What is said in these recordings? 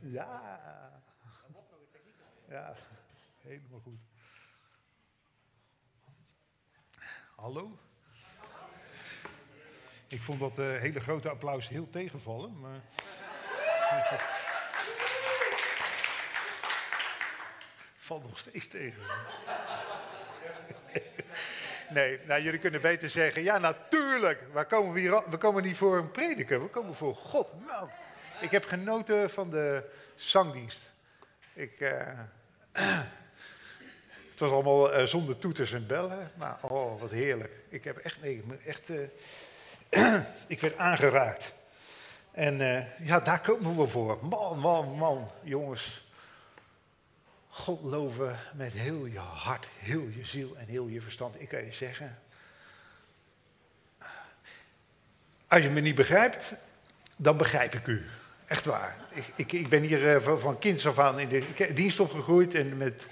Ja. Ja, helemaal goed. Hallo? Ik vond dat uh, hele grote applaus heel tegenvallen, maar... Valt nog steeds tegen. Nee, nou, jullie kunnen beter zeggen, ja natuurlijk, we komen, hier, we komen niet voor een prediker, we komen voor God. Man. Ik heb genoten van de zangdienst. Ik, uh, het was allemaal uh, zonder toeters en bellen, maar oh, wat heerlijk. Ik heb echt, nee, echt, uh, ik werd aangeraakt. En ja, daar komen we voor. Man, man, man, jongens. God loven met heel je hart, heel je ziel en heel je verstand. Ik kan je zeggen, als je me niet begrijpt, dan begrijp ik u. Echt waar. Ik, ik, ik ben hier uh, van, van kinds af aan in de dienst opgegroeid en met,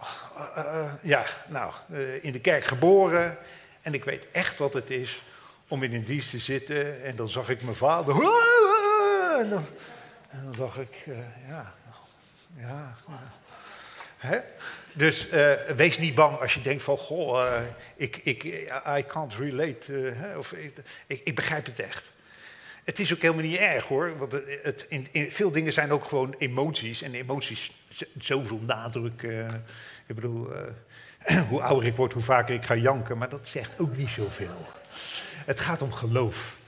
uh, uh, ja, nou, in de kerk geboren. En ik weet echt wat het is om in een dienst te zitten. En dan zag ik mijn vader. En dan, en dacht ik, ja, ja. Hè? Dus wees niet bang als je denkt van, goh, ik, ik, I can't relate. of ik, ik, ik begrijp het echt. Het is ook helemaal niet erg hoor, want het, in, veel dingen zijn ook gewoon emoties. En emoties, zoveel nadruk. Uh, ik bedoel, uh, hoe ouder ik word, hoe vaker ik ga janken. Maar dat zegt ook niet zoveel. Het gaat om geloof.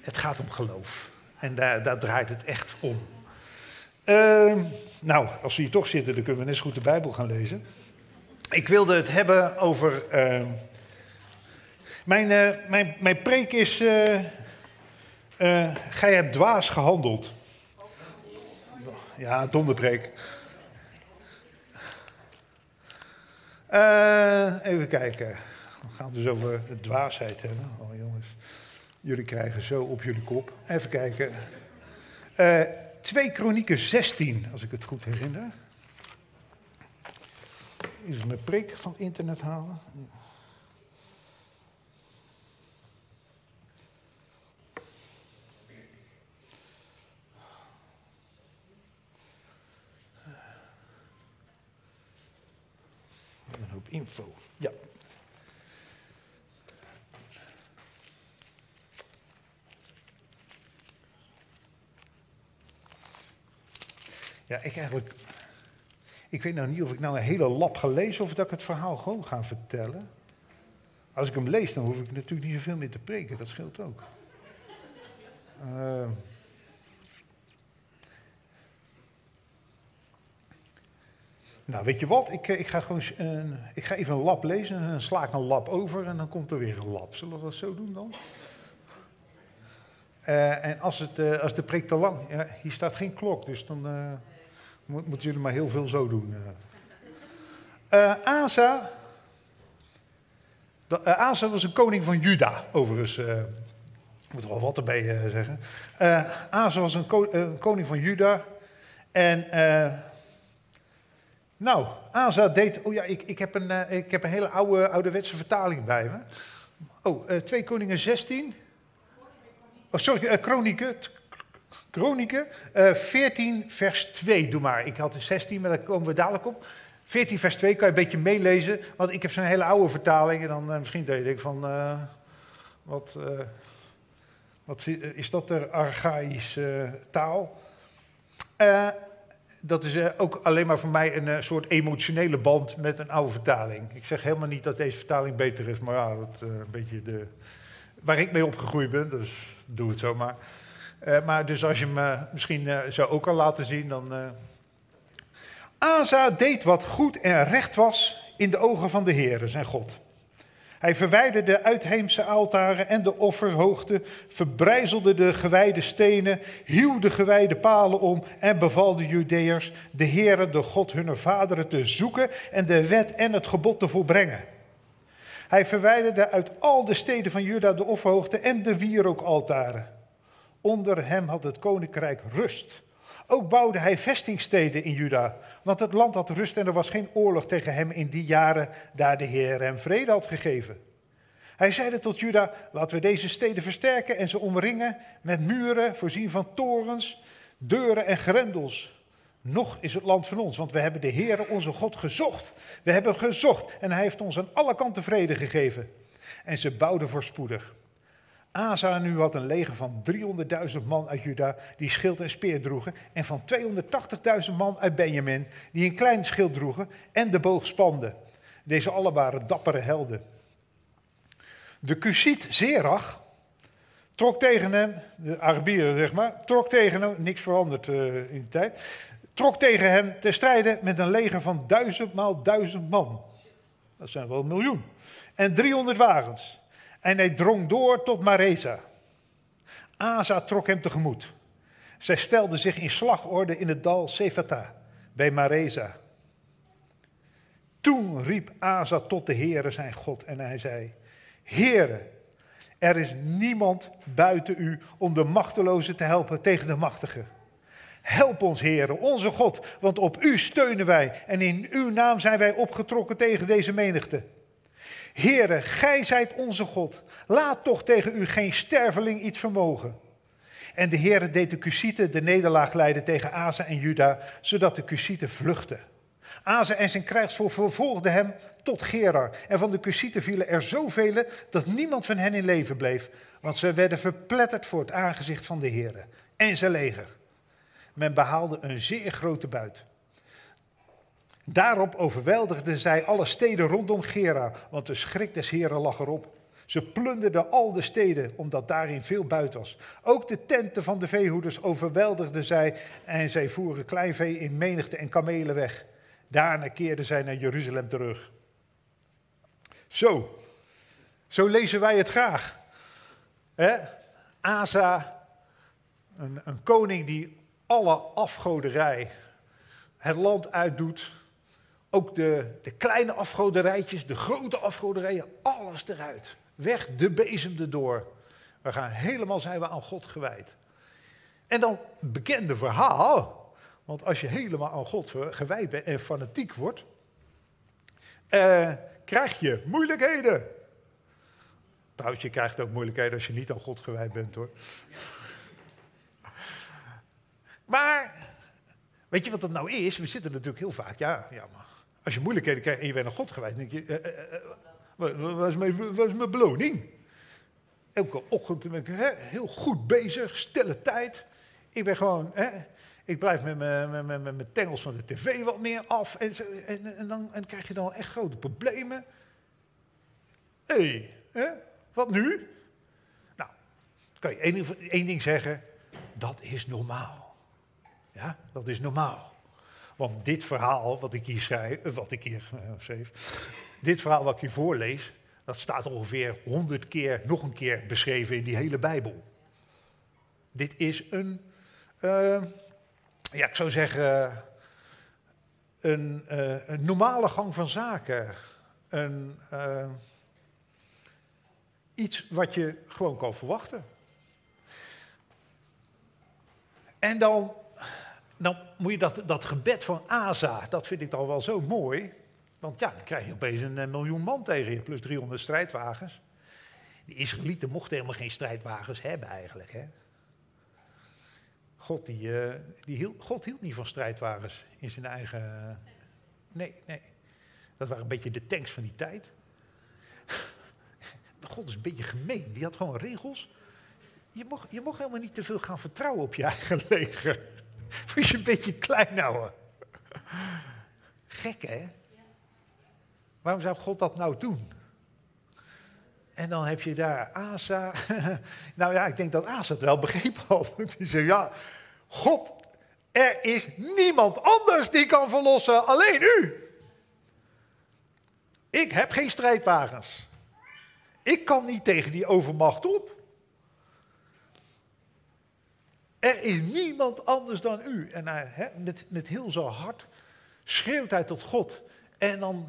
Het gaat om geloof. En daar, daar draait het echt om. Uh, nou, als we hier toch zitten, dan kunnen we net zo goed de Bijbel gaan lezen. Ik wilde het hebben over. Ehm, mijn, uh, mijn, mijn preek is uh, gij hebt dwaas gehandeld. Ja, donderpreek. Uh, even kijken. We gaan het dus over dwaasheid hebben. Oh jongens, jullie krijgen zo op jullie kop. Even kijken. Uh, 2 Kronieken 16, als ik het goed herinner. Even mijn preek van internet halen. Een info. Ja. Ja, ik eigenlijk. Ik weet nou niet of ik nou een hele lap ga lezen of dat ik het verhaal gewoon ga vertellen. Als ik hem lees, dan hoef ik natuurlijk niet zoveel meer te preken, dat scheelt ook. Uh, Nou, weet je wat? Ik, ik, ga gewoon, uh, ik ga even een lab lezen en dan sla ik een lab over en dan komt er weer een lab. Zullen we dat zo doen dan? Uh, en als, het, uh, als de preek te lang... Ja, hier staat geen klok, dus dan moet, moeten jullie maar heel veel zo doen. Asa... Asa was een koning van Juda, overigens. ik moet er wel wat erbij zeggen. Asa was een, een, koning van Juda en... Nou, Asa deed. Oh ja, ik, ik, heb, een, uh, ik heb een hele oude, ouderwetse vertaling bij me. Oh, uh, 2 Koningen 16. Oh, sorry, uh, Kronieken. Kronieken 14, vers 2. Doe maar. Ik had de 16, maar daar komen we dadelijk op. 14, vers 2 kan je een beetje meelezen. Want ik heb zo'n hele oude vertaling. En dan misschien deed ik van. wat, wat is dat er archaïsche taal? Dat is uh, ook alleen maar voor mij een uh, soort emotionele band met een oude vertaling. Ik zeg helemaal niet dat deze vertaling beter is, maar ja, dat uh, een beetje de, waar ik mee opgegroeid ben, dus doe het zomaar. maar dus als je me misschien zou ook al laten zien, dan... Asa deed wat goed en recht was in de ogen van de Heer, zijn God. Hij verwijderde de uitheemse altaren en de offerhoogte, verbrijzelde de gewijde stenen, hieuw de gewijde palen om en beval de Judeërs de Heere, de God hunner vaderen, te zoeken en de wet en het gebod te volbrengen. Hij verwijderde uit al de steden van Juda de offerhoogte en de wierookaltaren. Onder hem had het koninkrijk rust. Ook bouwde hij vestingsteden in Juda, want het land had rust en er was geen oorlog tegen hem in die jaren, daar de Heer hem vrede had gegeven. Hij zeide tot Juda, laten we deze steden versterken en ze omringen met muren, voorzien van torens. deuren en grendels. Nog is het land van ons, want we hebben de Heere onze God gezocht. We hebben gezocht en hij heeft ons aan alle kanten vrede gegeven. En ze bouwden voorspoedig. Asa nu had een leger van 300.000 man uit Juda die schild en speer droegen. En van 280.000 man uit Benjamin die een klein schild droegen en de boog spanden. Deze alle waren dappere helden. De Cusiet Zerach trok tegen hem, de Arabieren zeg maar, trok tegen hem, niks veranderd uh, in de tijd, trok tegen hem te strijden met een leger van duizend maal duizend man. Dat zijn wel een miljoen. En 300 wagens. En hij drong door tot Mareza. Asa trok hem tegemoet. Zij stelde zich in slagorde in het dal Sefata, bij Mareza. Toen riep Asa tot de Heere zijn God en hij zei, Heere, er is niemand buiten u om de machtelozen te helpen tegen de machtigen. Help ons, Heere, onze God, want op u steunen wij en in uw naam zijn wij opgetrokken tegen deze menigte. Heere, gij zijt onze God. Laat toch tegen u geen sterveling iets vermogen. En de Heere deed de Cusieten de nederlaag leiden tegen Asa en Juda, zodat de Cusieten vluchtten. Asa en zijn krijgsvolk vervolgden hem tot Gerar. En van de Cusieten vielen er zoveel dat niemand van hen in leven bleef, want ze werden verpletterd voor het aangezicht van de Heere en zijn leger. Men behaalde een zeer grote buit. Daarop overweldigden zij alle steden rondom Gera, want de schrik des Heren lag erop. Ze plunderden al de steden, omdat daarin veel buit was. Ook de tenten van de veehoeders overweldigden zij en zij voeren kleinvee in menigte en kamelen weg. Daarna keerden zij naar Jeruzalem terug. Zo, zo lezen wij het graag. He? Asa, een, een koning die alle afgoderij het land uitdoet ook de, de kleine afgoderijtjes, de grote afgoderijen, alles eruit. Weg de bezem erdoor. We gaan helemaal zijn we aan God gewijd. En dan bekende verhaal. Want als je helemaal aan God gewijd bent en fanatiek wordt, eh, krijg je moeilijkheden. Trouwens, je krijgt ook moeilijkheden als je niet aan God gewijd bent hoor. Maar, weet je wat dat nou is? We zitten natuurlijk heel vaak, ja, ja als je moeilijkheden krijgt en je bent naar God gewijd, denk je, uh, is mijn, mijn beloning? Elke ochtend ben ik hè, heel goed bezig, stille tijd. Ik ben gewoon, hè, ik blijf met mijn tengels van de tv wat meer af. En, en, en dan krijg je dan echt grote problemen. Hé, wat nu? Nou, kan je één, één ding zeggen, dat is normaal. Ja, dat is normaal. Want dit verhaal wat ik hier schrijf, eh, wat ik hier uh, schreef, dit verhaal wat ik hier voorlees, dat staat ongeveer honderd keer, nog een keer beschreven in die hele Bijbel. Dit is een, uh, ja, ik zou zeggen, een, een, normale gang van zaken. Een, iets wat je gewoon kan verwachten. En dan dan moet je dat, dat gebed van Asa, dat vind ik dan wel zo mooi. Want ja, dan krijg je opeens een eh, miljoen man tegen je, plus 300 strijdwagens. De Israëlieten mochten helemaal geen strijdwagens hebben eigenlijk. Hè? God, die, uh, die hield, God hield niet van strijdwagens in zijn eigen... Nee, nee. Dat waren een beetje de tanks van die tijd. God is een beetje gemeen. Die had gewoon regels. Je mocht, je mocht helemaal niet te veel gaan vertrouwen op je eigen leger. Moet je een beetje klein houden. Gek, hè? Waarom zou God dat nou doen? En dan heb je daar Asa. nou ja, ik denk dat Asa het wel begrepen had. Die zei, ja, God, er is niemand anders die kan verlossen, alleen u. Ik heb geen strijdwagens. Ik kan niet tegen die overmacht op. Er is niemand anders dan u. En met, met heel zo hart schreeuwt hij tot God. En dan,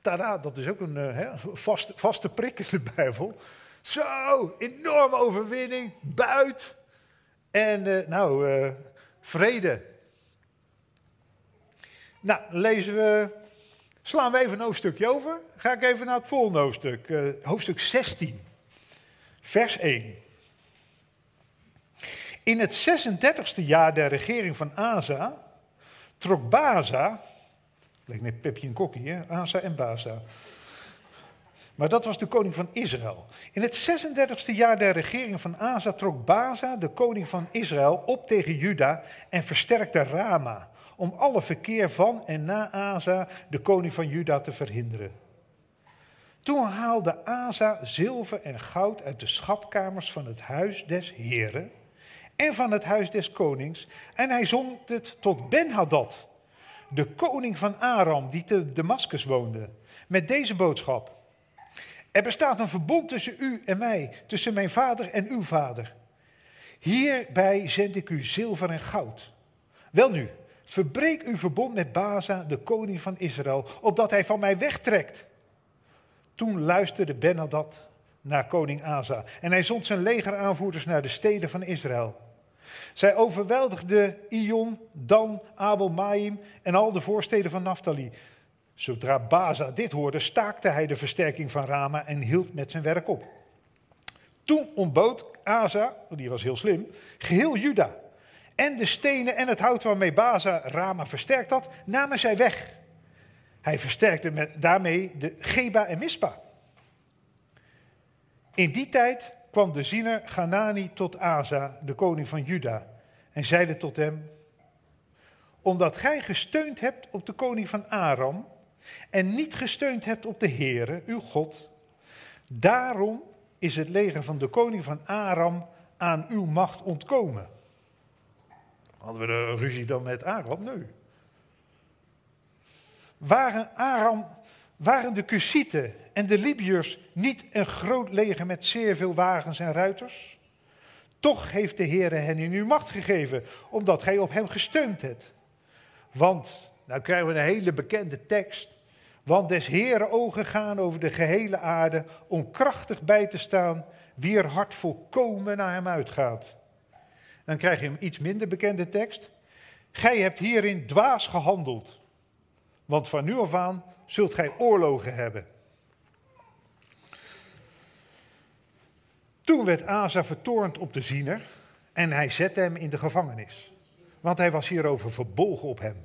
tada, dat is ook een uh, vaste, vaste prik in de Bijbel. Zo, enorme overwinning, buit. En uh, nou, uh, vrede. Nou, lezen we, slaan we even een hoofdstukje over. Ga ik even naar het volgende hoofdstuk, hoofdstuk 16, vers 1. In het 36e jaar der regering van Asa trok Baza, lijkt net Pepje en Kokkie, hè? Asa en Baza. Maar dat was de koning van Israël. In het 36e jaar der regering van Asa trok Baza, de koning van Israël, op tegen Juda en versterkte Rama, om alle verkeer van en na Asa, de koning van Juda, te verhinderen. Toen haalde Asa zilver en goud uit de schatkamers van het huis des Heren en van het huis des konings. En hij zond het tot Ben-Hadad, de koning van Aram, die te Damascus woonde, met deze boodschap. Er bestaat een verbond tussen u en mij, tussen mijn vader en uw vader. Hierbij zend ik u zilver en goud. Welnu, verbreek uw verbond met Baza, de koning van Israël, opdat hij van mij wegtrekt. Toen luisterde Ben-Hadad naar koning Asa en hij zond zijn legeraanvoerders naar de steden van Israël. Zij overweldigden Ion, Dan, Abel, Maim en al de voorsteden van Naphtali. Zodra Baza dit hoorde, staakte hij de versterking van Rama en hield met zijn werk op. Toen ontbood Asa, die was heel slim, geheel Juda. En de stenen en het hout waarmee Baza Rama versterkt had, namen zij weg. Hij versterkte met, daarmee de Geba en Mispa. In die tijd kwam de ziener Ganani tot Asa, de koning van Juda, en zeide tot hem, omdat gij gesteund hebt op de koning van Aram en niet gesteund hebt op de Heere, uw God, daarom is het leger van de koning van Aram aan uw macht ontkomen. Hadden we een ruzie dan met Aram? Nee. Waren, Aram, waren de Cusieten en de Libiërs niet een groot leger met zeer veel wagens en ruiters? Toch heeft de Heer hen in uw macht gegeven, omdat gij op hem gesteund hebt. Want, nou krijgen we een hele bekende tekst. Want des Heeren ogen gaan over de gehele aarde om krachtig bij te staan, wie er hart volkomen naar hem uitgaat. Dan krijg je een iets minder bekende tekst. Gij hebt hierin dwaas gehandeld, want van nu af aan zult gij oorlogen hebben. Toen werd Asa vertoornd op de ziener en hij zette hem in de gevangenis, want hij was hierover verbolgen op hem.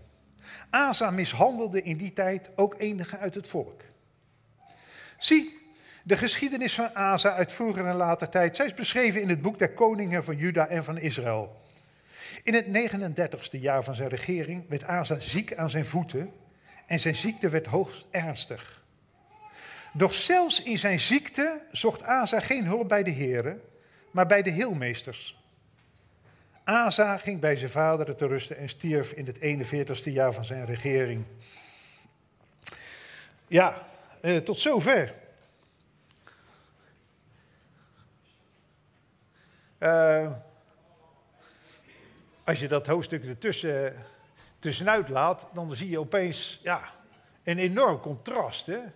Asa mishandelde in die tijd ook enigen uit het volk. Zie, de geschiedenis van Asa uit vroeger en later tijd, zij is beschreven in het boek der koningen van Juda en van Israël. In het 39ste jaar van zijn regering werd Asa ziek aan zijn voeten en zijn ziekte werd hoogst ernstig. Doch zelfs in zijn ziekte zocht Asa geen hulp bij de heren, maar bij de heelmeesters. Asa ging bij zijn vader te rusten en stierf in het 41ste jaar van zijn regering. Ja, eh, tot zover. Uh, als je dat hoofdstuk ertussen tussenuit laat, dan zie je opeens ja, een enorm contrast. Hè? Dan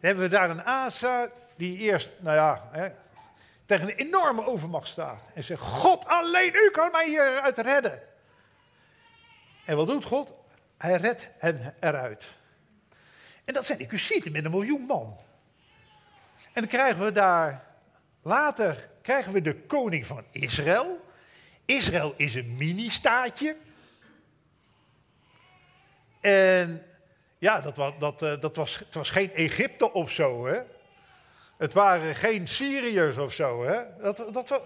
hebben we daar een Asa die eerst, nou ja, hè, tegen een enorme overmacht staat. En zegt, God, alleen u kan mij hieruit redden. En wat doet God? Hij redt hen eruit. En dat zijn de Cusieten met een miljoen man. En dan krijgen we daar, later krijgen we de koning van Israël. Israël is een mini-staatje. En ja, dat dat, eh, dat was, het was geen Egypte of zo, hè. Het waren geen Syriërs of zo, hè. Dat, dat,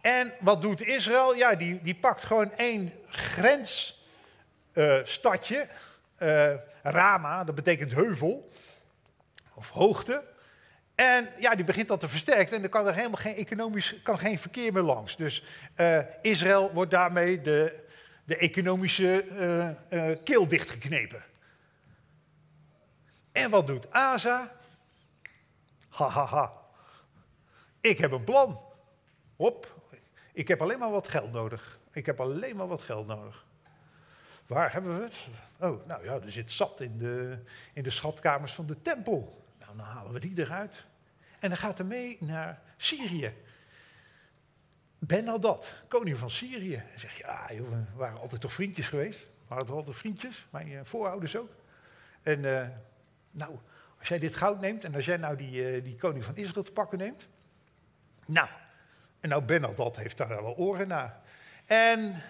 en wat doet Israël? Ja, die, die pakt gewoon één grensstadje, uh, uh, Rama, dat betekent heuvel, of hoogte. En ja, die begint dat te versterken en er kan er helemaal geen economisch kan geen verkeer meer langs. Dus uh, Israël wordt daarmee de, de economische uh, uh, keel dichtgeknepen. En wat doet Asa? Hahaha. Ha, ha. Ik heb een plan. Hop, ik heb alleen maar wat geld nodig. Ik heb alleen maar wat geld nodig. Waar hebben we het? Oh, nou ja, er zit zat in de, in de schatkamers van de tempel. Nou, dan halen we die eruit. En dan gaat hij mee naar Syrië. Ben koning van Syrië. En zegt, ja, we waren altijd toch vriendjes geweest. We toch altijd vriendjes, mijn uh, voorouders ook. En uh, nou, als jij dit goud neemt en als jij nou die, uh, die koning van Israël te pakken neemt, Nou, en nou Bernadette heeft daar wel oren naar. En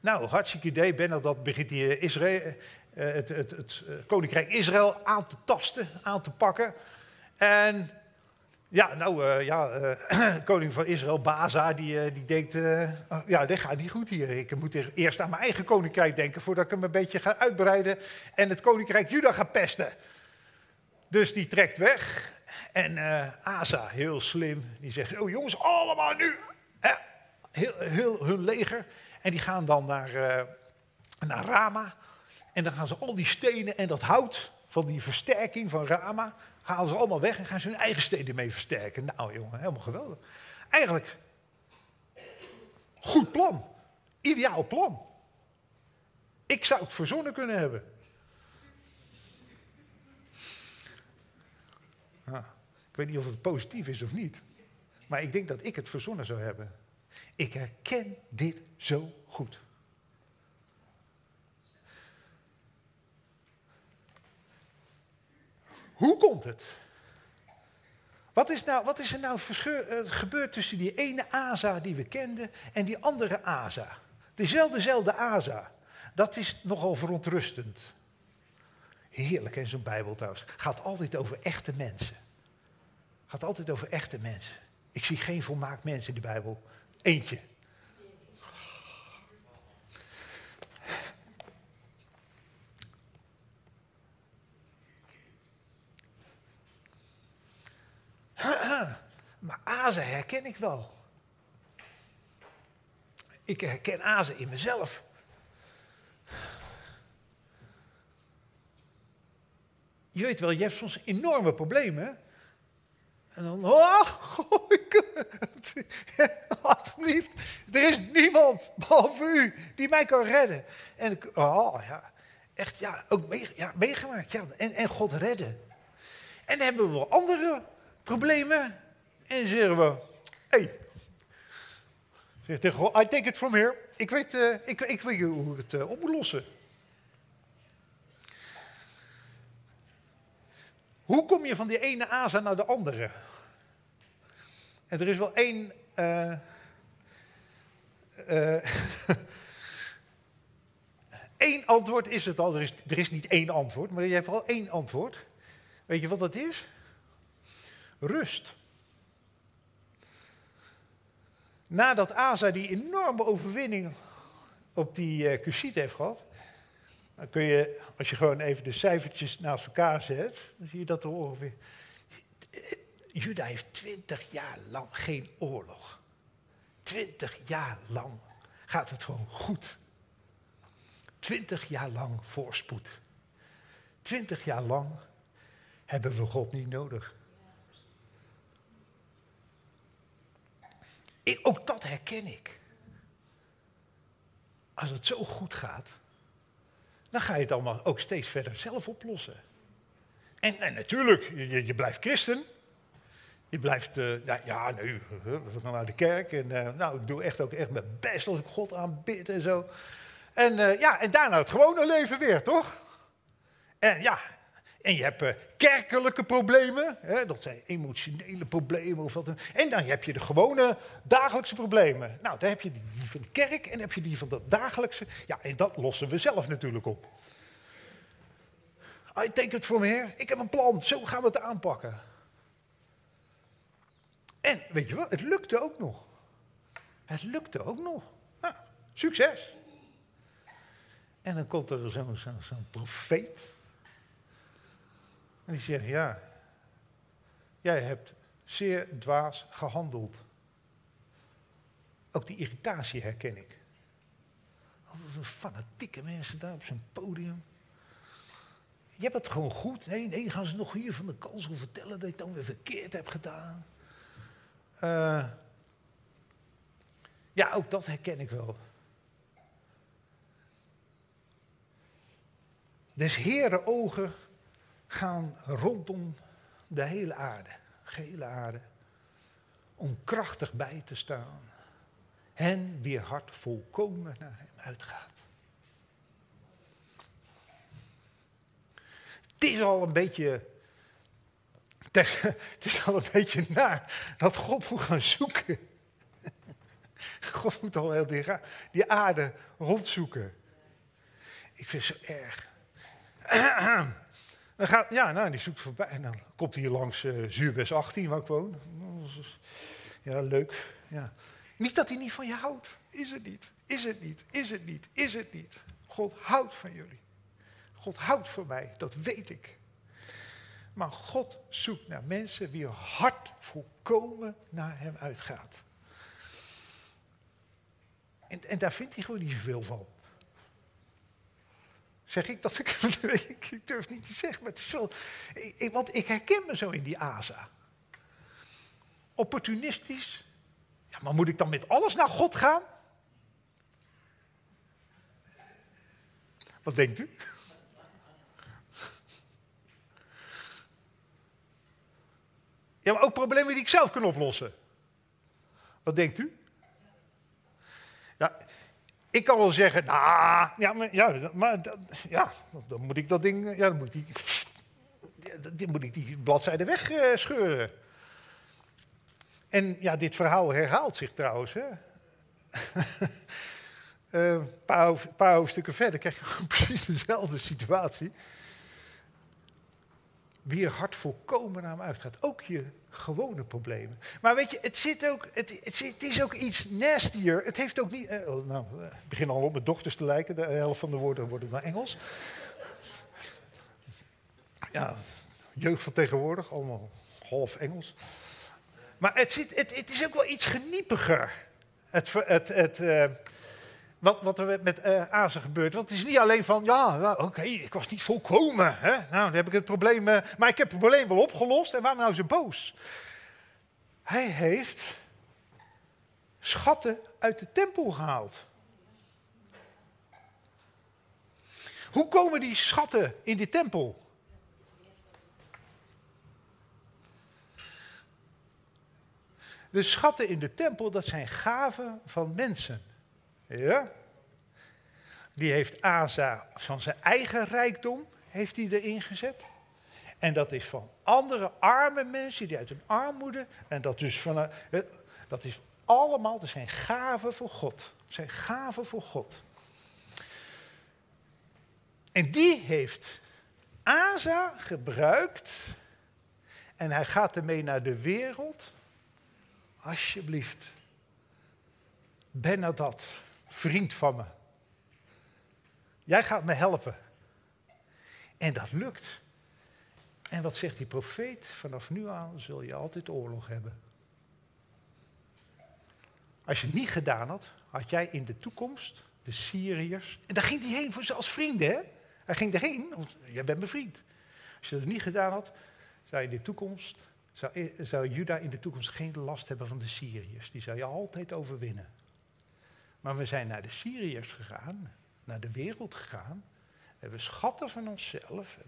nou, hartstikke idee. Bernadette begint die Israël, het, het, het, koninkrijk Israël aan te tasten, aan te pakken. En ja, nou uh, ja, uh, koning van Israël, Baza, die, uh, die denkt, oh, ja, dit gaat niet goed hier. Ik moet eerst aan mijn eigen koninkrijk denken voordat ik hem een beetje ga uitbreiden en het koninkrijk Juda ga pesten. Dus die trekt weg en Asa, heel slim, die zegt, oh jongens, allemaal nu, heel, heel hun leger. En die gaan dan naar, naar Rama en dan gaan ze al die stenen en dat hout van die versterking van Rama, halen ze allemaal weg en gaan ze hun eigen steden mee versterken. Nou jongen, helemaal geweldig. Eigenlijk, goed plan. Ideaal plan. Ik zou het verzonnen kunnen hebben. Ah, ik weet niet of het positief is of niet. Maar ik denk dat ik het verzonnen zou hebben. Ik herken dit zo goed. Hoe komt het? Wat is, nou, wat is er nou uh, gebeurd tussen die ene Asa die we kenden en die andere Asa? Dezelfde Asa. Dat is nogal verontrustend. Heerlijk in zo'n Bijbel trouwens. Gaat altijd over echte mensen. Gaat altijd over echte mensen. Ik zie geen volmaakt mensen in de Bijbel. Eentje. Maar azen herken ik wel. Ik herken azen in mezelf. Je weet wel, je hebt soms enorme problemen. En dan, oh, ik, alsjeblieft, er is niemand behalve u die mij kan redden. En ik, oh ja, echt, ja, ook mee, ja, meegemaakt, ja, en, en God redden. En dan hebben we wel andere problemen. En zeggen we, hey, zeg tegen God, I take it from here. Ik weet, uh, ik, ik weet hoe het uh, op lossen. Hoe kom je van die ene asa naar de andere? En er is wel één. Uh, Eén antwoord is het al. Er is, er is niet één antwoord, maar je hebt wel één antwoord. Weet je wat dat is? Rust. Nadat Asa die enorme overwinning op die uh, heeft gehad, dan kun je, als je gewoon even de cijfertjes naast elkaar zet, dan zie je dat er ongeveer. Juda heeft twintig jaar lang geen oorlog. Twintig jaar lang gaat het gewoon goed. Twintig jaar lang voorspoed. Twintig jaar lang hebben we God niet nodig. Ook dat herken ik. Als het zo goed gaat, dan ga je het allemaal ook steeds verder zelf oplossen. En, natuurlijk, je, je, blijft christen. Je blijft, nou, ja, nu, we gaan naar de kerk. En uh, nou, ik doe echt ook echt mijn best als ik God aanbid en zo. En uh, ja, en daarna het gewone leven weer, toch? En ja, en je hebt uh, kerkelijke problemen, hè, dat zijn emotionele problemen. Of wat, en dan heb je de gewone dagelijkse problemen. Nou, dan heb je die, van de kerk en dan heb je die van dat dagelijkse. Ja, en dat lossen we zelf natuurlijk op. I take it from here. Ik heb een plan. Zo gaan we het aanpakken. En weet je wat? Het lukte ook nog. Het lukte ook nog. Nou, succes. En dan komt er zo'n zo, zo profeet. En die zegt, ja, jij hebt zeer dwaas gehandeld. Ook die irritatie herken ik. Wat fanatieke mensen daar op zijn podium. Je hebt het gewoon goed. Nee, nee, gaan ze nog hier van de kansel vertellen dat je het dan weer verkeerd hebt gedaan. Uh, ja, ook dat herken ik wel. Des heren ogen gaan rondom de hele aarde, gehele aarde, om krachtig bij te staan. Hen wie hart volkomen naar hem uitgaat. Het is al een beetje het is al een beetje naar dat God moet gaan zoeken. God moet al heel die, die aarde rondzoeken. Ik vind het zo erg. Dan gaat, ja, nou, die zoekt voorbij. En dan komt hij hier langs uh, Zuurbes 18, waar ik woon. Ja, leuk. Ja. Niet dat hij niet van je houdt. Is het niet. Is het niet. Is het niet. Is het niet. God houdt van jullie. God houdt van mij. Dat weet ik. Maar God zoekt naar mensen wie hart volkomen naar hem uitgaat. En, en daar vindt hij gewoon niet zoveel van. Zeg ik dat? Ik, ik durf niet te zeggen, want ik herken me zo in die Asa. Opportunistisch. Ja, maar moet ik dan met alles naar God gaan? Wat denkt u? Ja, maar ook problemen die ik zelf kan oplossen. Wat denkt u? Ik kan wel zeggen, nou, ja, maar, ja, maar ja, dan moet ik dat ding, ja, dan moet ik die, dan moet ik die bladzijde wegscheuren. En ja, dit verhaal herhaalt zich trouwens. Hè. Een paar, paar hoofdstukken verder krijg je precies dezelfde situatie wie er hart volkomen naar hem uitgaat. Ook je gewone problemen. Maar weet je, het, zit ook, het, het, het is ook iets nastier. Het heeft ook niet... Eh, oh, nou, ik begin al op mijn dochters te lijken. De helft van de woorden worden naar Engels. Ja, jeugd van tegenwoordig, allemaal half Engels. Maar het, zit, het, het is ook wel iets geniepiger. Het, het, het, uh, wat, wat er met uh, gebeurt. Want het is niet alleen van, ja, oké, ik was niet volkomen. Hè? Nou, dan heb ik het probleem, uh, maar ik heb het probleem wel opgelost. En waarom nou zo boos? Hij heeft schatten uit de tempel gehaald. Hoe komen die schatten in de tempel? De schatten in de tempel, dat zijn gaven van mensen. Ja. Die heeft Asa van zijn eigen rijkdom, heeft hij erin gezet. En dat is van andere arme mensen die uit hun armoede. En dat, dus van, eh, dat is allemaal, dat zijn gaven voor God. Zijn gaven voor God. En die heeft Asa gebruikt. En hij gaat ermee naar de wereld. Alsjeblieft. Ben dat vriend van me. Jij gaat me helpen. En dat lukt. En wat zegt die profeet? Vanaf nu aan zul je altijd oorlog hebben. Als je het niet gedaan had, had jij in de toekomst de Syriërs. En daar ging hij heen voor ze als vrienden? Hij ging erheen, want jij bent mijn vriend. Als je dat niet gedaan had, zou je in de toekomst. Zou, zou Juda in de toekomst geen last hebben van de Syriërs. Die zou je altijd overwinnen. Maar we zijn naar de Syriërs gegaan, naar de wereld gegaan. We hebben schatten van onszelf.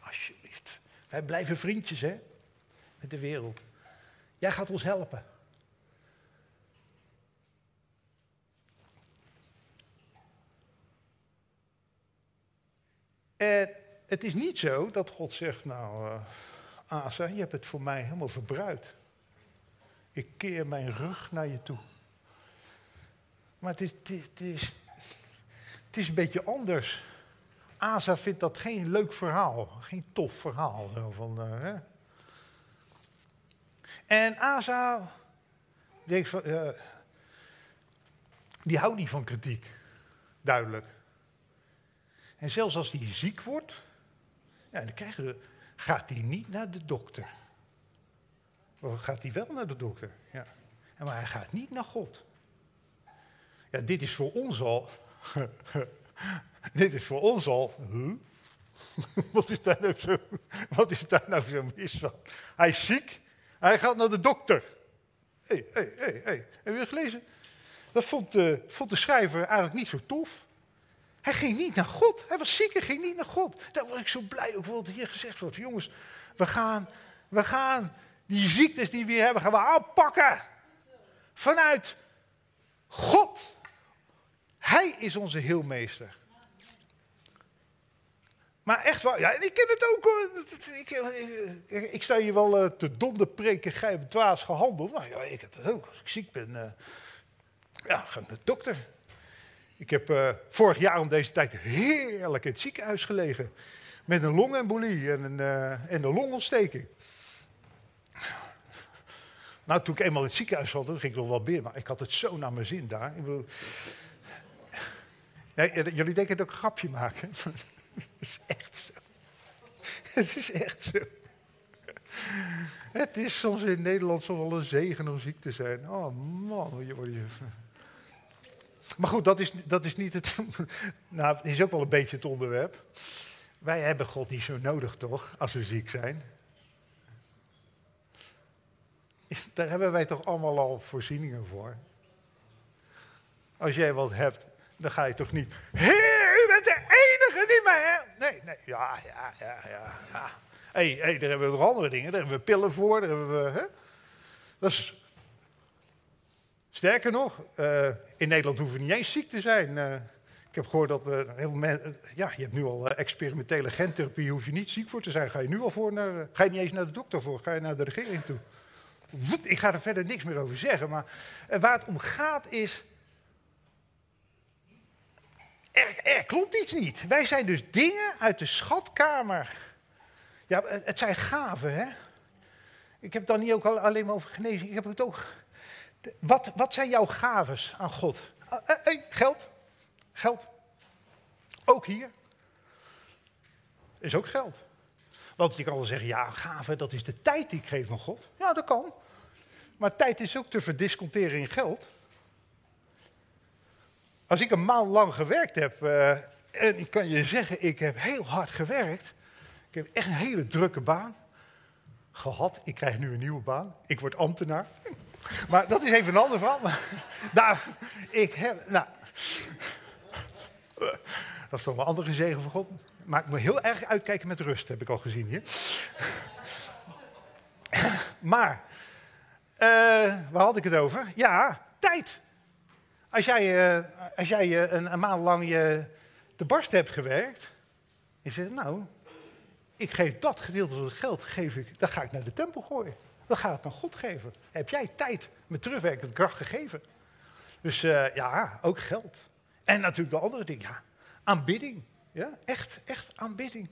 Alsjeblieft. Wij blijven vriendjes, hè? Met de wereld. Jij gaat ons helpen. En het is niet zo dat God zegt, nou, uh, Asa, je hebt het voor mij helemaal verbruikt. Ik keer mijn rug naar je toe. Maar het is, het is, het is, een beetje anders. Asa vindt dat geen leuk verhaal, geen tof verhaal. Van, uh, hè? En Asa denkt van, uh, die houdt niet van kritiek, duidelijk. En zelfs als hij ziek wordt, ja, dan krijgen we, gaat hij niet naar de dokter. Of gaat hij wel naar de dokter? Ja. Maar hij gaat niet naar God. Ja, dit is voor ons al. dit is voor ons al. wat, is daar nou zo, wat is daar nou zo mis van? Hij is ziek, hij gaat naar de dokter. Hé, hé, hé, hé. Heb je gelezen? Dat vond de, vond de schrijver eigenlijk niet zo tof. Hij ging niet naar God. Hij was ziek en ging niet naar God. Daar word ik zo blij ook wat hier gezegd wordt. Jongens, we gaan, we gaan die ziektes die we hebben, gaan we aanpakken. Vanuit God. Hij is onze heelmeester. Maar echt waar, ja, ik ken het ook. Ik, ik, ik sta hier wel uh, te donderpreken, gij hebt dwaas gehandeld. Maar ja, ik heb het ook. Als ik ziek ben, uh, ja, ga naar de dokter. Ik heb vorig jaar om deze tijd heerlijk in het ziekenhuis gelegen. Met een longembolie en een, en een longontsteking. Nou, toen ik eenmaal in het ziekenhuis zat, ging ik nog wel weer, maar ik had het zo naar mijn zin daar. Ik nee, jullie denken dat ik een grapje maak. Het is echt zo. Het is echt zo. Het is soms in Nederland zo wel een zegen om ziek te zijn. Oh man, je Maar goed, dat is, dat is niet het. Nou, het is ook wel een beetje het onderwerp. Wij hebben God niet zo nodig, toch, als we ziek zijn? Daar hebben wij toch allemaal al voorzieningen voor? Als jij wat hebt, dan ga je toch niet. Heer, u bent de enige die mij hebt. Nee, nee, ja, ja, ja, ja. hey, hey, daar hebben we nog andere dingen. Daar hebben we pillen voor. Daar hebben we. Hè? Dat is. Sterker nog, uh, in Nederland hoeven we niet eens ziek te zijn. Uh, ik heb gehoord dat uh, heel mensen. ja, je hebt nu al experimentele gentherapie. Hoef je niet ziek voor te zijn. Ga je nu al voor naar. ga je niet eens naar de dokter voor. Ga je naar de regering toe. Ik ga er verder niks meer over zeggen. Maar waar het om gaat is er, klopt iets niet. Wij zijn dus dingen uit de schatkamer. Ja, het zijn gaven, hè? Ik heb het dan niet ook alleen maar over genezing. Ik heb het ook. Wat, wat zijn jouw gaves aan God? Uh, uh, geld. Geld. Ook hier. Is ook geld. Want je kan wel zeggen, ja, gave, dat is de tijd die ik geef aan God. Ja, dat kan. Maar tijd is ook te verdisconteren in geld. Als ik een maand lang gewerkt heb, uh, en ik kan je zeggen, ik heb heel hard gewerkt. Ik heb echt een hele drukke baan gehad. Ik krijg nu een nieuwe baan. Ik word ambtenaar. Maar dat is even een ander verhaal. Daar, ik heb, nou, dat is toch een andere zegen van God. Maar ik moet heel erg uitkijken met rust, heb ik al gezien hier. Maar, uh, waar had ik het over? Ja, tijd. Als jij, uh, als jij uh, een, een, maand lang je te barst hebt gewerkt, je nou, ik geef dat gedeelte van het geld, geef ik, dat ga ik naar de tempel gooien. Dat ga ik aan God geven. Heb jij tijd met terugwerkende kracht gegeven? Dus uh, ja, ook geld. En natuurlijk de andere dingen, aanbidding. Ja, echt, echt aanbidding.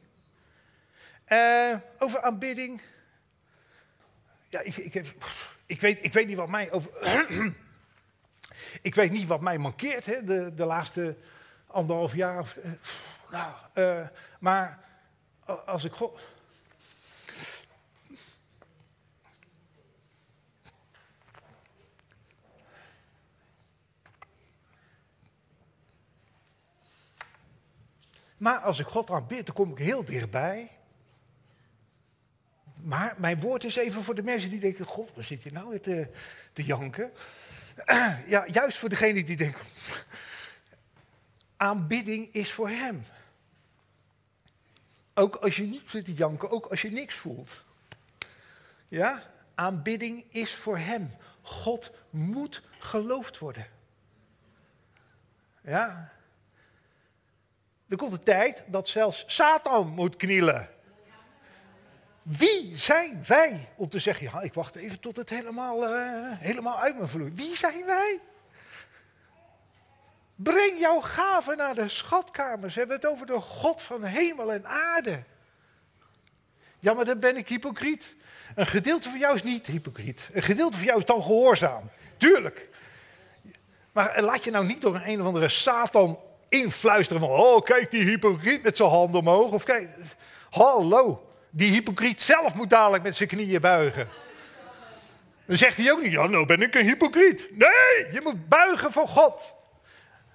over aanbidding. Ja, ik, ik, heb, ik, weet, ik weet niet wat mij over. Ik weet niet wat mij mankeert hè, de, de laatste anderhalf jaar. Uh, nou, uh, maar als ik God. Maar als ik God aanbid, dan kom ik heel dichtbij. Maar mijn woord is even voor de mensen die denken: God, zit je nou weer te janken? ja, juist voor degene die denken, aanbidding is voor hem. Ook als je niet zit te janken, ook als je niks voelt. Ja, aanbidding is voor hem. God moet geloofd worden. Ja. Er komt een tijd dat zelfs Satan moet knielen. Wie zijn wij om te zeggen, ik wacht even tot het helemaal, uh, helemaal uit me vloeit. Wie zijn wij? Breng jouw gaven naar de schatkamer. Ze hebben het over de God van hemel en aarde. Ja, maar dan ben ik hypocriet. Een gedeelte van jou is niet hypocriet. Een gedeelte van jou is dan gehoorzaam. Tuurlijk. Maar laat je nou niet door een, een of andere Satan influisteren van... Oh, kijk die hypocriet met zijn handen omhoog. Of kijk, hallo. Die hypocriet zelf moet dadelijk met zijn knieën buigen. Dan zegt hij ook niet, ja, nou ben ik een hypocriet. Nee, je moet buigen voor God.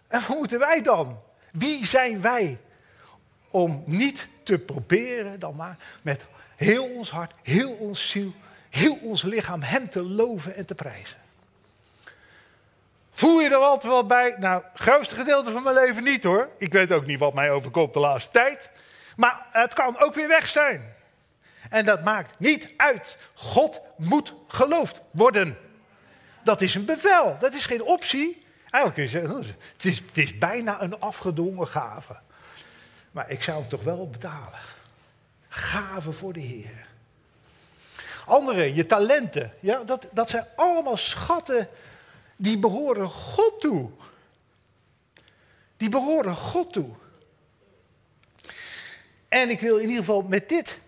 En wat moeten wij dan? Wie zijn wij om niet te proberen dan maar met heel ons hart, heel ons ziel, heel ons lichaam Hem te loven en te prijzen? Voel je er altijd wel bij? Nou, grootste gedeelte van mijn leven niet hoor. Ik weet ook niet wat mij overkomt de laatste tijd. Maar het kan ook weer weg zijn. En dat maakt niet uit. God moet geloofd worden. Dat is een bevel, dat is geen optie. Eigenlijk kun je zeggen, het is, het is bijna een afgedwongen gave. Maar ik zou hem toch wel betalen. Gave voor de Heer. Andere, je talenten. Ja, dat, dat zijn allemaal schatten die behoren God toe. Die behoren God toe. En ik wil in ieder geval met dit,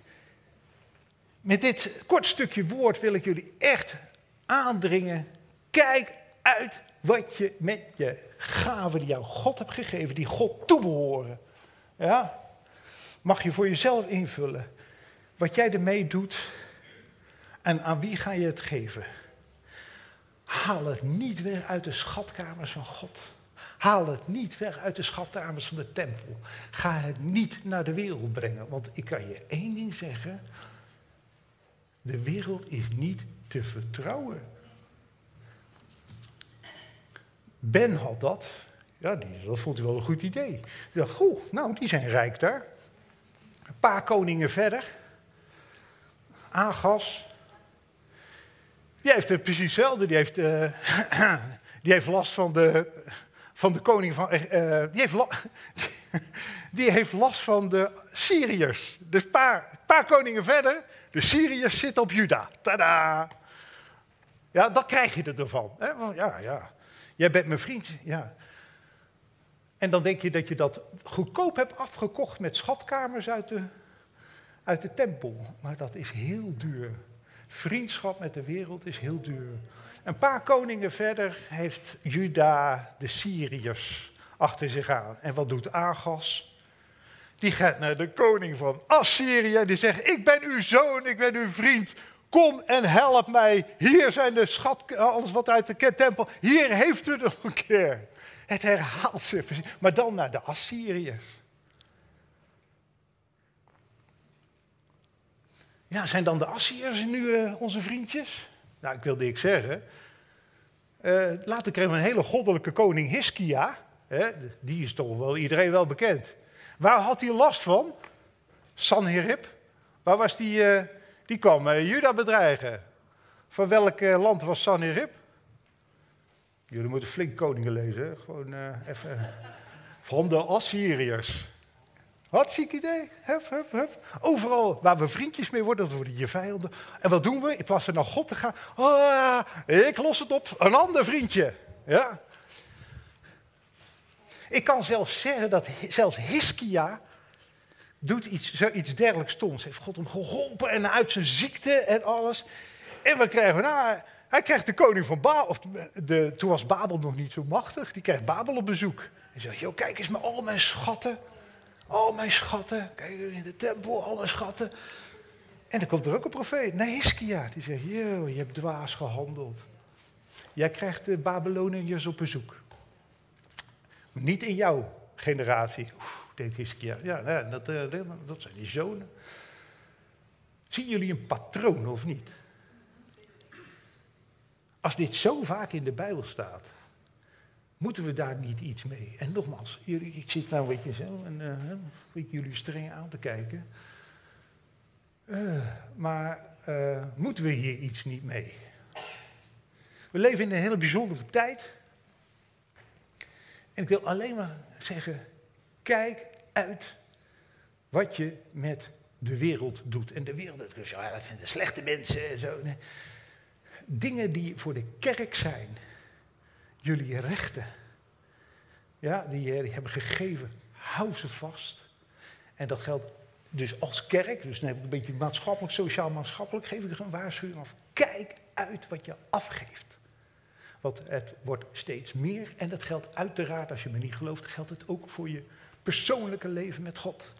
met dit kort stukje woord wil ik jullie echt aandringen. Kijk uit wat je met je gaven die jou God hebt gegeven, die God toebehoren. Ja? Mag je voor jezelf invullen. Wat jij ermee doet en aan wie ga je het geven. Haal het niet weg uit de schatkamers van God. Haal het niet weg uit de schatkamers van de tempel. Ga het niet naar de wereld brengen. Want ik kan je één ding zeggen. De wereld is niet te vertrouwen. Ben had dat. Ja, die, dat vond hij wel een goed idee. Hij dacht, goh, nou, die zijn rijk daar. Een paar koningen verder. Agas. Die heeft het precies hetzelfde. Die heeft, uh, die heeft last van de, van de koning van. Uh, die, heeft die heeft last van de Syriërs. Dus een paar, paar koningen verder. De Syriërs zitten op Juda. Tada! Ja, dan krijg je ervan. Hè? Ja, ja. Jij bent mijn vriend. Ja. En dan denk je dat je dat goedkoop hebt afgekocht met schatkamers uit de, uit de tempel. Maar dat is heel duur. Vriendschap met de wereld is heel duur. Een paar koningen verder heeft Juda de Syriërs achter zich aan. En wat doet Agas? Die gaat naar de koning van Assyrië en die zegt: Ik ben uw zoon, ik ben uw vriend. Kom en help mij. Hier zijn de schat, alles wat uit de tempel. Hier heeft u nog een keer. Het herhaalt zich. Maar dan naar de Assyriërs. Ja, zijn dan de Assyriërs nu uh, onze vriendjes? Nou, ik wilde ik zeggen. Uh, later kregen we een hele goddelijke koning Hiskia. Die is toch wel iedereen wel bekend. Waar had hij last van? Sanherib. Waar was die? Uh, die kwam Juda bedreigen. Van welk land was Sanherib? Jullie moeten flink koningen lezen. Gewoon even. Van de Assyriërs. Wat ziek idee. Hup, hup, hup. Overal waar we vriendjes mee worden, dat worden je vijanden. En wat doen we? In plaats van naar God te gaan. Oh, ik los het op. Een ander vriendje. Ja. Ik kan zelfs zeggen dat zelfs Hiskia doet iets, zoiets dergelijks stoms. Heeft God hem geholpen en uit zijn ziekte en alles. En we krijgen, nou, hij krijgt de koning van Babel, of de, toen was Babel nog niet zo machtig, die krijgt Babel op bezoek. En zegt, joh, kijk eens maar al mijn schatten. Al mijn schatten, kijk in de tempel, al mijn schatten. En dan komt er ook een profeet, Nehiskia, die zegt, joh, je hebt dwaas gehandeld. Jij krijgt de Babyloniërs op bezoek. Niet in jouw generatie, Oef, denkt Hiskia. Ja, nou, dat, uh, dat zijn die zonen. Zien jullie een patroon of niet? Als dit zo vaak in de Bijbel staat, Moeten we daar niet iets mee? En nogmaals, ik zit nou een beetje zo en uh, jullie streng aan te kijken. Uh, maar moeten we hier iets niet mee? We leven in een hele bijzondere tijd. En ik wil alleen maar zeggen, kijk uit wat je met de wereld doet. En de wereld, dus, ja, dat zijn de slechte mensen en zo. Dingen die voor de kerk zijn jullie rechten, ja, die, die hebben gegeven, hou ze vast. En dat geldt dus als kerk, dus dan een beetje maatschappelijk, sociaal-maatschappelijk, geef ik een waarschuwing af. Kijk uit wat je afgeeft. Want het wordt steeds meer en dat geldt uiteraard, als je me niet gelooft, geldt het ook voor je persoonlijke leven met God.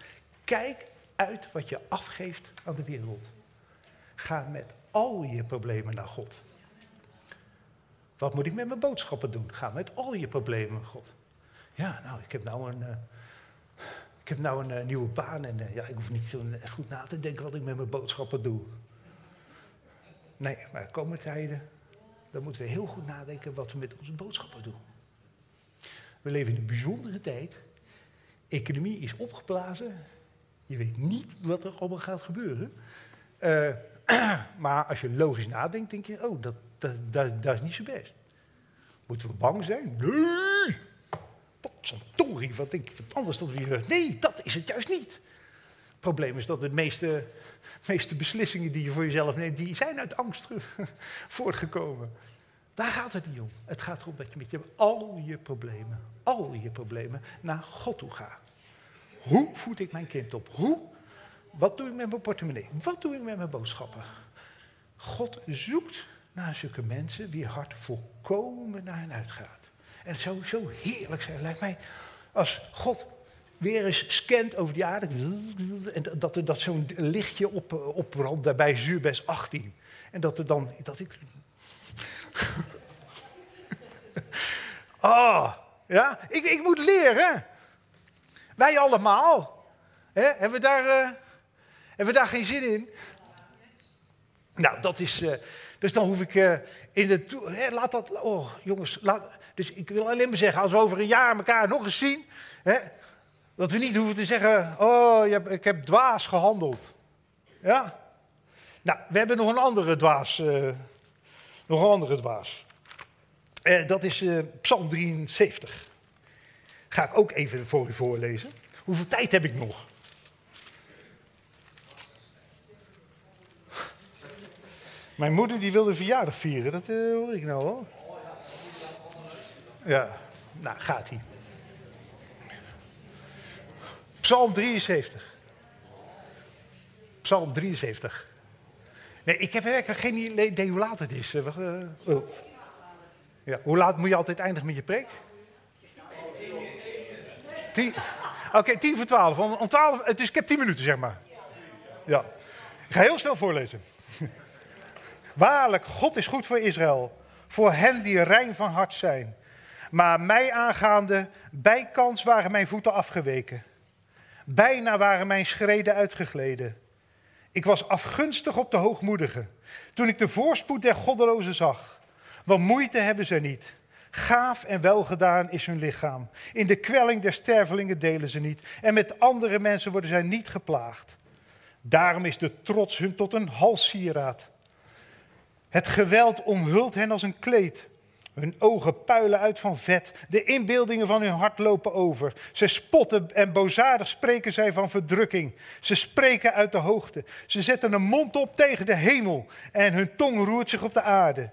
Kijk uit wat je afgeeft aan de wereld. Ga met al je problemen naar God. Wat moet ik met mijn boodschappen doen? Ga met al je problemen God. Ja, nou, ik heb nou een, uh, ik heb nou een uh, nieuwe baan en uh, ja, ik hoef niet zo goed na te denken wat ik met mijn boodschappen doe. Nee, maar komende tijden, dan moeten we heel goed nadenken wat we met onze boodschappen doen. We leven in een bijzondere tijd. Economie is opgeblazen. Je weet niet wat er allemaal gaat gebeuren. maar als je logisch nadenkt, denk je, oh, dat, dat, dat, dat is niet zo best. Moeten we bang zijn? Nee! potsantorie, wat denk je, wat anders dan weer. Nee, dat is het juist niet. Probleem is dat de meeste, meeste beslissingen die je voor jezelf neemt, die zijn uit angst voortgekomen. Daar gaat het niet om. Het gaat erom dat je met je, al je problemen, al je problemen naar God toe gaat. Hoe voed ik mijn kind op? Hoe? Wat doe ik met mijn portemonnee? Wat doe ik met mijn boodschappen? God zoekt naar zulke mensen wie hart volkomen naar hen uitgaat. En het zou zo heerlijk zijn, lijkt mij, als God weer eens scant over die aarde. En dat er dat zo'n lichtje op, opbrandt daarbij zuurbes 18. En dat er dan, dat ik... Oh, ja, ik, ik moet leren. Wij allemaal. Hebben, we daar, uh, hebben we daar geen zin in? Nou, dat is. Uh, dus dan hoef ik in de. Hè, laat dat. Oh, jongens. Laat, dus ik wil alleen maar zeggen, als we over een jaar elkaar nog eens zien. Hè, dat we niet hoeven te zeggen. Oh, ik heb dwaas gehandeld. Ja? Nou, we hebben nog een andere dwaas. nog een andere dwaas. dat is Psalm 73. Ga ik ook even voor u voorlezen. Hoeveel tijd heb ik nog? Mijn moeder die wilde verjaardag vieren, dat hoor ik nou wel. Ja, nou gaat hij. Psalm 73. Psalm 73. Nee, ik heb werkelijk geen idee hoe laat het is. Uh, oh. ja, hoe laat moet je altijd eindigen met je preek? Oké, okay, tien voor twaalf. Om, om twaalf, dus ik heb tien minuten, zeg maar. Ja. Ik ga heel snel voorlezen. Waarlijk, God is goed voor Israël. Voor hen die rein van hart zijn. Maar mij aangaande, bijkans waren mijn voeten afgeweken. Bijna waren mijn schreden uitgegleden. Ik was afgunstig op de hoogmoedigen. Toen ik de voorspoed der goddelozen zag. Want moeite hebben ze niet. Gaaf en welgedaan is hun lichaam. In de kwelling der stervelingen delen ze niet. En met andere mensen worden zij niet geplaagd. Daarom is de trots hun tot een halssieraad. Het geweld omhult hen als een kleed. Hun ogen puilen uit van vet. De inbeeldingen van hun hart lopen over. Ze spotten en bozaardig spreken zij van verdrukking. Ze spreken uit de hoogte. Ze zetten een mond op tegen de hemel. En hun tong roert zich op de aarde.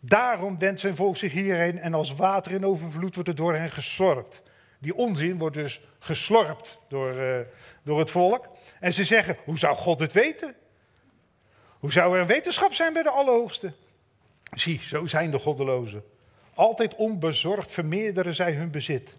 Daarom wendt zijn volk zich hierheen en als water in overvloed wordt het door hen gesorpt. Die onzin wordt dus geslorpt door, uh, door het volk. En ze zeggen, hoe zou God het weten? Hoe zou er wetenschap zijn bij de Allerhoogste? Zie, zo zijn de goddelozen. Altijd onbezorgd vermeerderen zij hun bezit.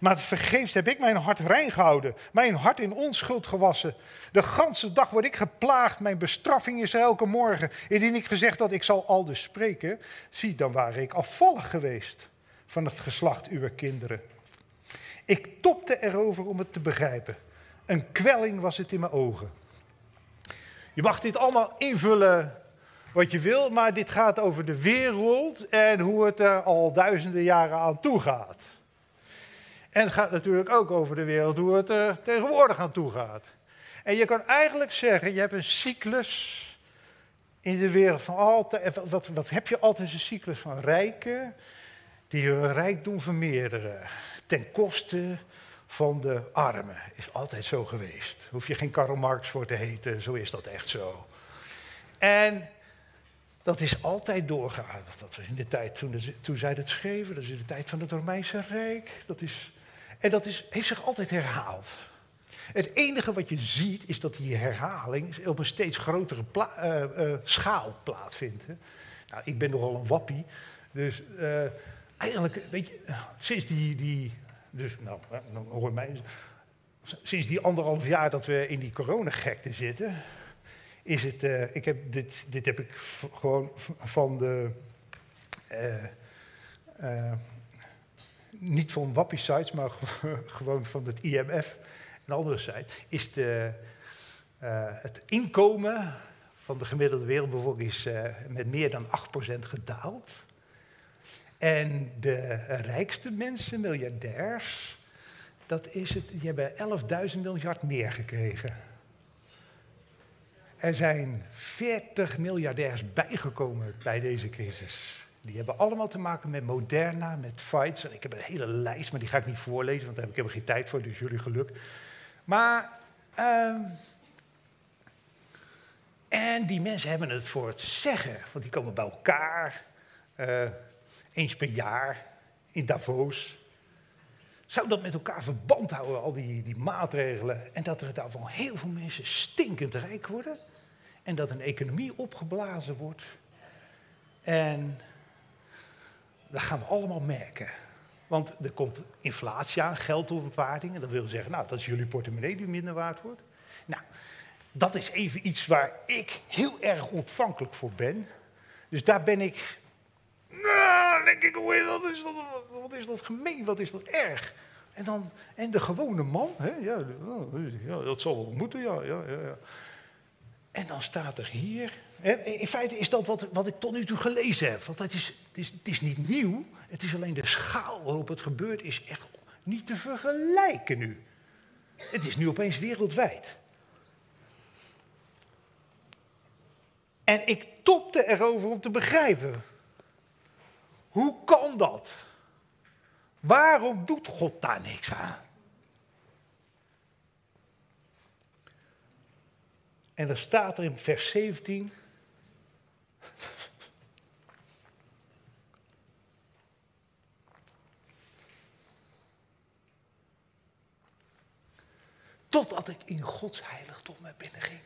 Maar vergeefs heb ik mijn hart rein gehouden, mijn hart in onschuld gewassen. De ganse dag word ik geplaagd, mijn bestraffing is elke morgen. Indien ik gezegd dat ik zal al dus spreken, zie, dan waren ik afvallig geweest van het geslacht uw kinderen. Ik topte erover om het te begrijpen. Een kwelling was het in mijn ogen. Je mag dit allemaal invullen wat je wil, maar dit gaat over de wereld en hoe het er al duizenden jaren aan toe gaat. En het gaat natuurlijk ook over de wereld, hoe het er tegenwoordig aan toe gaat. En je kan eigenlijk zeggen, je hebt een cyclus in de wereld van altijd. Wat, wat heb je altijd? Een cyclus van rijken die hun rijkdom vermeerderen. Ten koste van de armen. Is altijd zo geweest. Hoef je geen Karl Marx voor te heten, zo is dat echt zo. En dat is altijd doorgegaan. Dat was in de tijd toen, toen zij dat schreven, dat is in de tijd van het Romeinse Rijk. Dat is en dat is, heeft zich altijd herhaald. Het enige wat je ziet is dat die herhaling op een steeds grotere uh, uh, schaal plaatsvindt. Nou, ik ben nogal een wappie. Dus uh, eigenlijk, weet je, sinds die, die dus nou, hoor mij, sinds die anderhalf jaar dat we in die coronagekte zitten, is het, ik heb dit, dit heb ik gewoon van de niet van Wappie sites, maar gewoon van het IMF, een andere site, is de, het inkomen van de gemiddelde wereldbevolking is, met meer dan 8% gedaald. En de rijkste mensen, miljardairs, dat is het, die hebben 11.000 miljard meer gekregen. Er zijn 40 miljardairs bijgekomen bij deze crisis. Die hebben allemaal te maken met Moderna, met fights. En ik heb een hele lijst, maar die ga ik niet voorlezen, want daar heb ik helemaal geen tijd voor, dus jullie geluk. Maar, ehm, en die mensen hebben het voor het zeggen, want die komen bij elkaar, eh, eens per jaar, in Davos. Zou dat met elkaar verband houden, al die, die maatregelen, en dat er daarvan heel veel mensen stinkend rijk worden? En dat een economie opgeblazen wordt? En dat gaan we allemaal merken. Want er komt inflatie aan, geldontwaarding. En dat wil zeggen, nou, dat is jullie portemonnee die minder waard wordt. Nou, dat is even iets waar ik heel erg ontvankelijk voor ben. Dus daar ben ik. Nou, denk ik, dat, is dat, wat is dat gemeen, wat is dat erg? En, dan, en de gewone man, hè, ja, ja, dat zal wel moeten, ja, ja, ja. En dan staat er hier. In feite is dat wat, wat ik tot nu toe gelezen heb. Want het is, het, is, het is niet nieuw. Het is alleen de schaal waarop het gebeurt, is echt niet te vergelijken nu. Het is nu opeens wereldwijd. En ik topte erover om te begrijpen. Hoe kan dat? Waarom doet God daar niks aan? En dan staat er in vers 17. Totdat ik in Gods heiligdom naar binnen ging.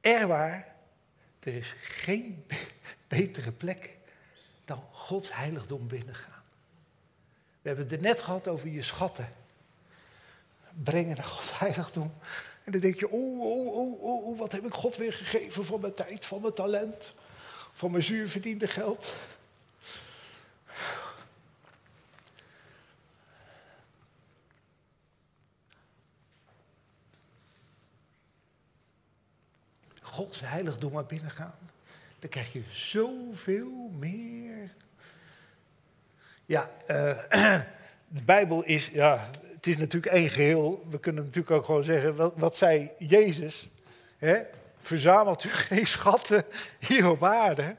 Er waar, er is geen betere plek dan Gods heiligdom binnengaan. We hebben het er net gehad over je schatten brengen naar Gods heiligdom. En dan denk je, oh, oh, oh, oh, oh, wat heb ik God weer gegeven van mijn tijd, van mijn talent, van mijn zuur verdiende geld. Gods heiligdom maar binnengaan. Dan krijg je zoveel meer. Ja, uh, de Bijbel is, ja, het is natuurlijk één geheel. We kunnen natuurlijk ook gewoon zeggen, wat, zei Jezus? Hè? Verzamelt u geen schatten hier op aarde,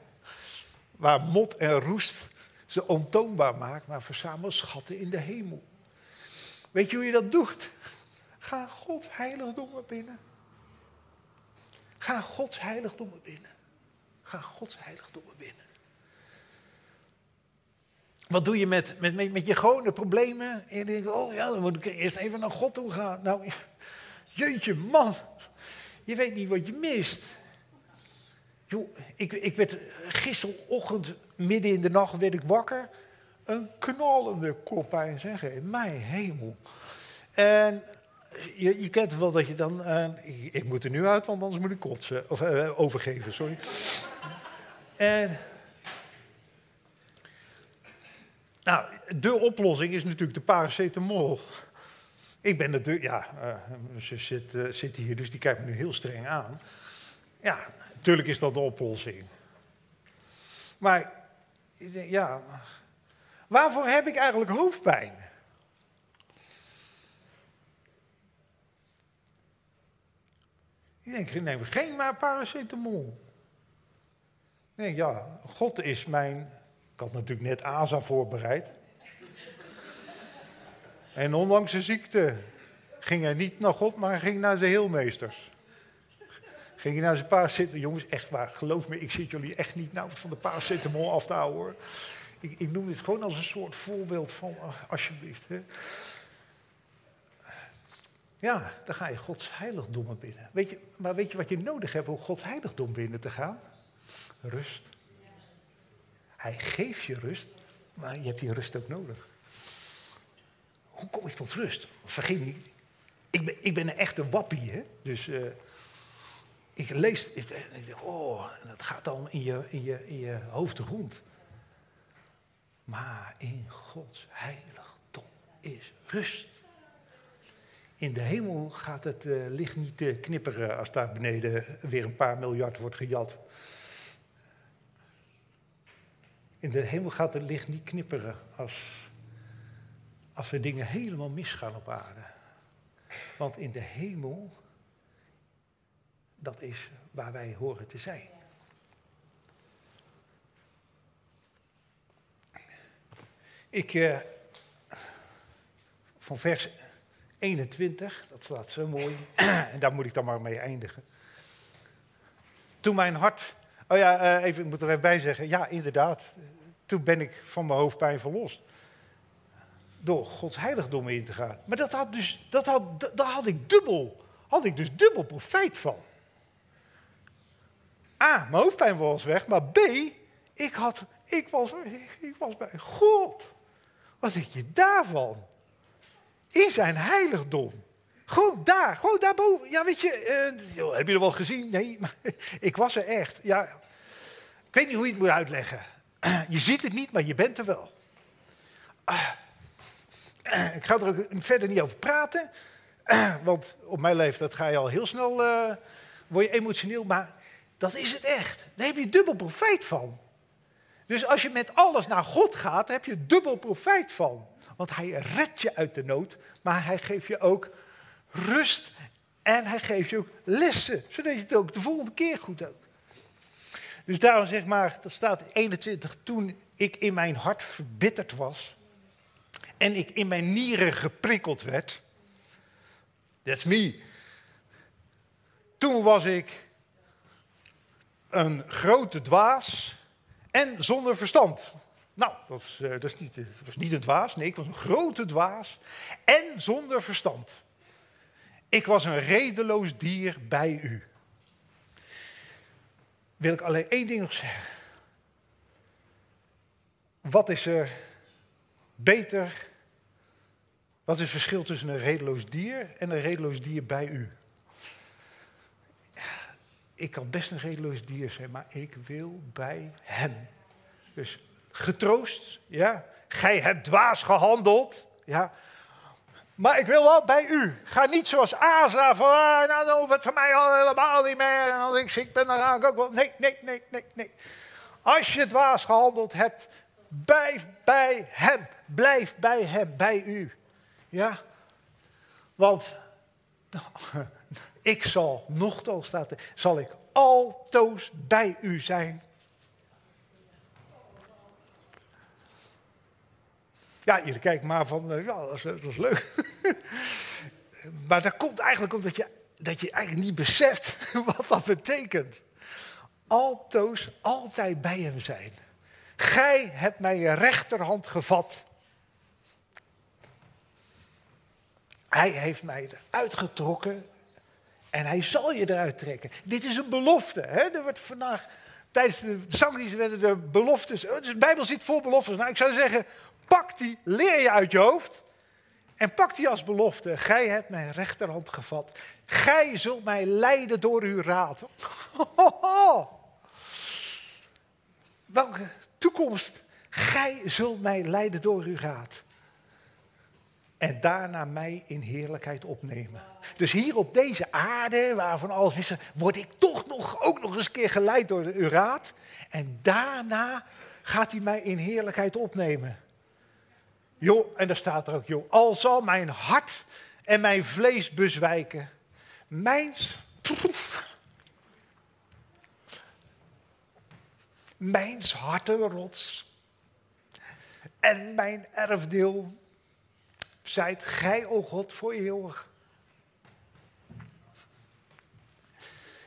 waar mot en roest ze ontoonbaar maakt, maar verzamel schatten in de hemel. Weet je hoe je dat doet? Ga Gods heiligdommen binnen. Ga Gods heiligdommen binnen. Ga Gods heiligdommen binnen. Wat doe je met, met, met, je gewone problemen? En je denkt, oh ja, dan moet ik eerst even naar God toe gaan. Nou, jeetje man, je weet niet wat je mist. Joh, ik, ik werd gisterochtend, midden in de nacht, werd ik wakker. Een knallende koppijn, zeg mijn hemel. En je, je kent wel dat je dan, uh, ik, moet er nu uit, want anders moet ik kotsen, of uh, overgeven, sorry. En Nou, de oplossing is natuurlijk de paracetamol. Ik ben natuurlijk, ja, uh, ze zit, zit, hier, dus die kijkt me nu heel streng aan. Ja, natuurlijk is dat de oplossing. Maar, ja, waarvoor heb ik eigenlijk hoofdpijn? Ik denk, neem geen maar paracetamol. Nee, ja, God is mijn ik had natuurlijk net ASA voorbereid. En ondanks de ziekte ging hij niet naar God, maar ging naar zijn heelmeesters. Ging hij naar zijn paracetamol. Jongens, echt waar, geloof me, ik zit jullie echt niet nou van de paracetamol af te houden hoor. Ik, ik noem dit gewoon als een soort voorbeeld van, alsjeblieft. Hè. Ja, dan ga je Gods heiligdom binnen. Weet je, maar weet je wat je nodig hebt om Gods heiligdom binnen te gaan? Rust. Hij geeft je rust, maar je hebt die rust ook nodig. Hoe kom ik tot rust? Vergeet niet, ik ben, ik ben een echte wappie, hè? Dus uh, ik lees en ik denk, oh, dat gaat dan in je, in, je, in je hoofd rond. Maar in Gods heiligdom is rust in de hemel gaat het eh, licht niet eh, knipperen als daar beneden weer een paar miljard wordt gejat. In de hemel gaat het licht niet knipperen als, als er dingen helemaal misgaan op aarde. Want in de hemel, dat is waar wij horen te zijn. Ik, eh, van vers 21, dat staat zo mooi, en daar moet ik dan maar mee eindigen. Toen mijn hart, oh ja, uh, even, ik moet er even bij zeggen, ja inderdaad, toen ben ik van mijn hoofdpijn verlost. Door Gods heiligdom in te gaan. Maar dat had, dus, dat had, daar had ik dubbel, had ik dus dubbel profijt van. A, mijn hoofdpijn was weg, maar B, ik, had, ik, was, ik was bij God. Wat denk je daarvan? In zijn heiligdom. Gewoon daar, gewoon daarboven. Ja, weet je, uh, heb je er wel gezien? Nee, maar ik was er echt. Ja, ik weet niet hoe je het moet uitleggen. Je ziet het niet, maar je bent er wel. Uh, ik ga er ook verder niet over praten. Want op mijn leeftijd ga je al heel snel, uh, word je emotioneel. Maar dat is het echt. Daar heb je dubbel profijt van. Dus als je met alles naar God gaat, heb je dubbel profijt van. Want hij redt je uit de nood, maar hij geeft je ook rust en hij geeft je ook lessen, zodat je het ook de volgende keer goed doet. Dus daarom zeg maar, dat staat 21, toen ik in mijn hart verbitterd was en ik in mijn nieren geprikkeld werd. That's me. Toen was ik een grote dwaas en zonder verstand. Nou, dat, is, uh, dat, is niet, was niet een dwaas, nee, ik was een grote dwaas en zonder verstand. Ik was een redeloos dier bij u. Wil ik alleen één ding nog zeggen. Wat is er beter? Wat is het verschil tussen een redeloos dier en een redeloos dier bij u? Ik kan best een redeloos dier zijn, maar ik wil bij hem. Dus getroost, ja. Gij hebt dwaas gehandeld, ja. Maar ik wil wel bij u. Ga niet zoals Asa van, ah, nou dan hoeft het voor mij al helemaal niet meer. En als ik ziek ben, dan ga ik ook wel. Nee, nee, nee, nee, nee. Als je dwaas gehandeld hebt, blijf bij hem. Blijf bij hem, bij u. Ja? Want ik zal, nogthans staat er, zal ik altoos bij u zijn. Ja, jullie kijken maar van, eh, ja, dat is leuk. maar dat komt eigenlijk omdat je, dat je eigenlijk niet beseft wat dat betekent. Altoos, altijd bij hem zijn. Gij hebt mijn rechterhand gevat. Hij heeft mij eruit getrokken en hij zal je eruit trekken. Dit is een belofte. Hè? Er wordt vandaag, tijdens de zangdienst werden de beloftes. De Bijbel zit vol beloftes. Nou, ik zou zeggen, pak die, leer je uit je hoofd. En pak die als belofte. Gij hebt mijn rechterhand gevat. Gij zult mij leiden door uw raad. Welke toekomst. Gij zult mij leiden door uw raad en daarna mij in heerlijkheid opnemen. Dus hier op deze aarde, waarvan alles wist, word ik toch nog, ook nog eens keer geleid door de raad. En daarna gaat hij mij in heerlijkheid opnemen. Jo, en daar staat er ook, joh, al zal mijn hart en mijn vlees bezwijken, mijns, mijns hartenrots en mijn erfdeel zijt gij, o God, voor eeuwig.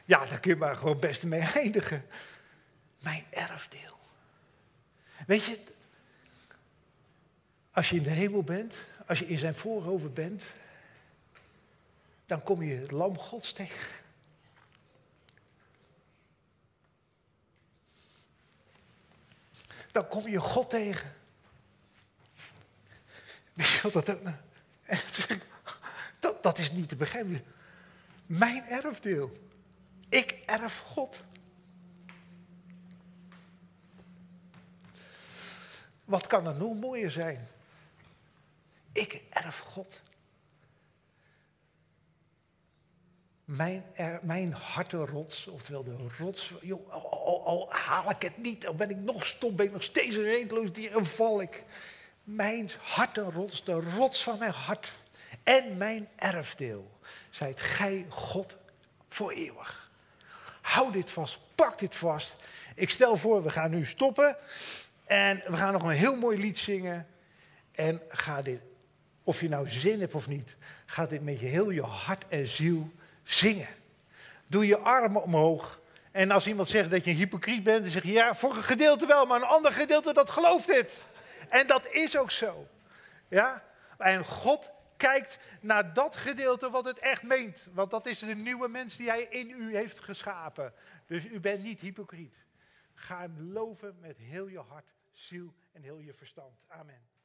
Ja, daar kun je maar gewoon best mee eindigen. Mijn erfdeel. Weet je, als je in de hemel bent, als je in zijn voorhoven bent, dan kom je het lam Gods tegen. Dan kom je God tegen. Weet je wat dat ook dat, dat is niet te begrijpen. Mijn erfdeel. Ik erf God. Wat kan er nog mooier zijn? Ik erf God. Mijn, er, mijn hartenrots, oftewel de rots. Joh, al, al, haal ik het niet, dan ben ik nog stom, ben ik nog steeds een redeloos dier en val ik mijn hartenrots, de rots van mijn hart en mijn erfdeel. Zijt gij God voor eeuwig. Hou dit vast, pak dit vast. Ik stel voor, we gaan nu stoppen en we gaan nog een heel mooi lied zingen. En ga dit, of je nou zin hebt of niet, ga dit met je heel je hart en ziel zingen. Doe je armen omhoog. En als iemand zegt dat je een hypocriet bent, dan zeg je ja, voor een gedeelte wel, maar een ander gedeelte dat gelooft dit. En dat is ook zo. Ja? En God kijkt naar dat gedeelte wat het echt meent. Want dat is de nieuwe mens die hij in u heeft geschapen. Dus u bent niet hypocriet. Ga hem loven met heel je hart, ziel en heel je verstand. Amen.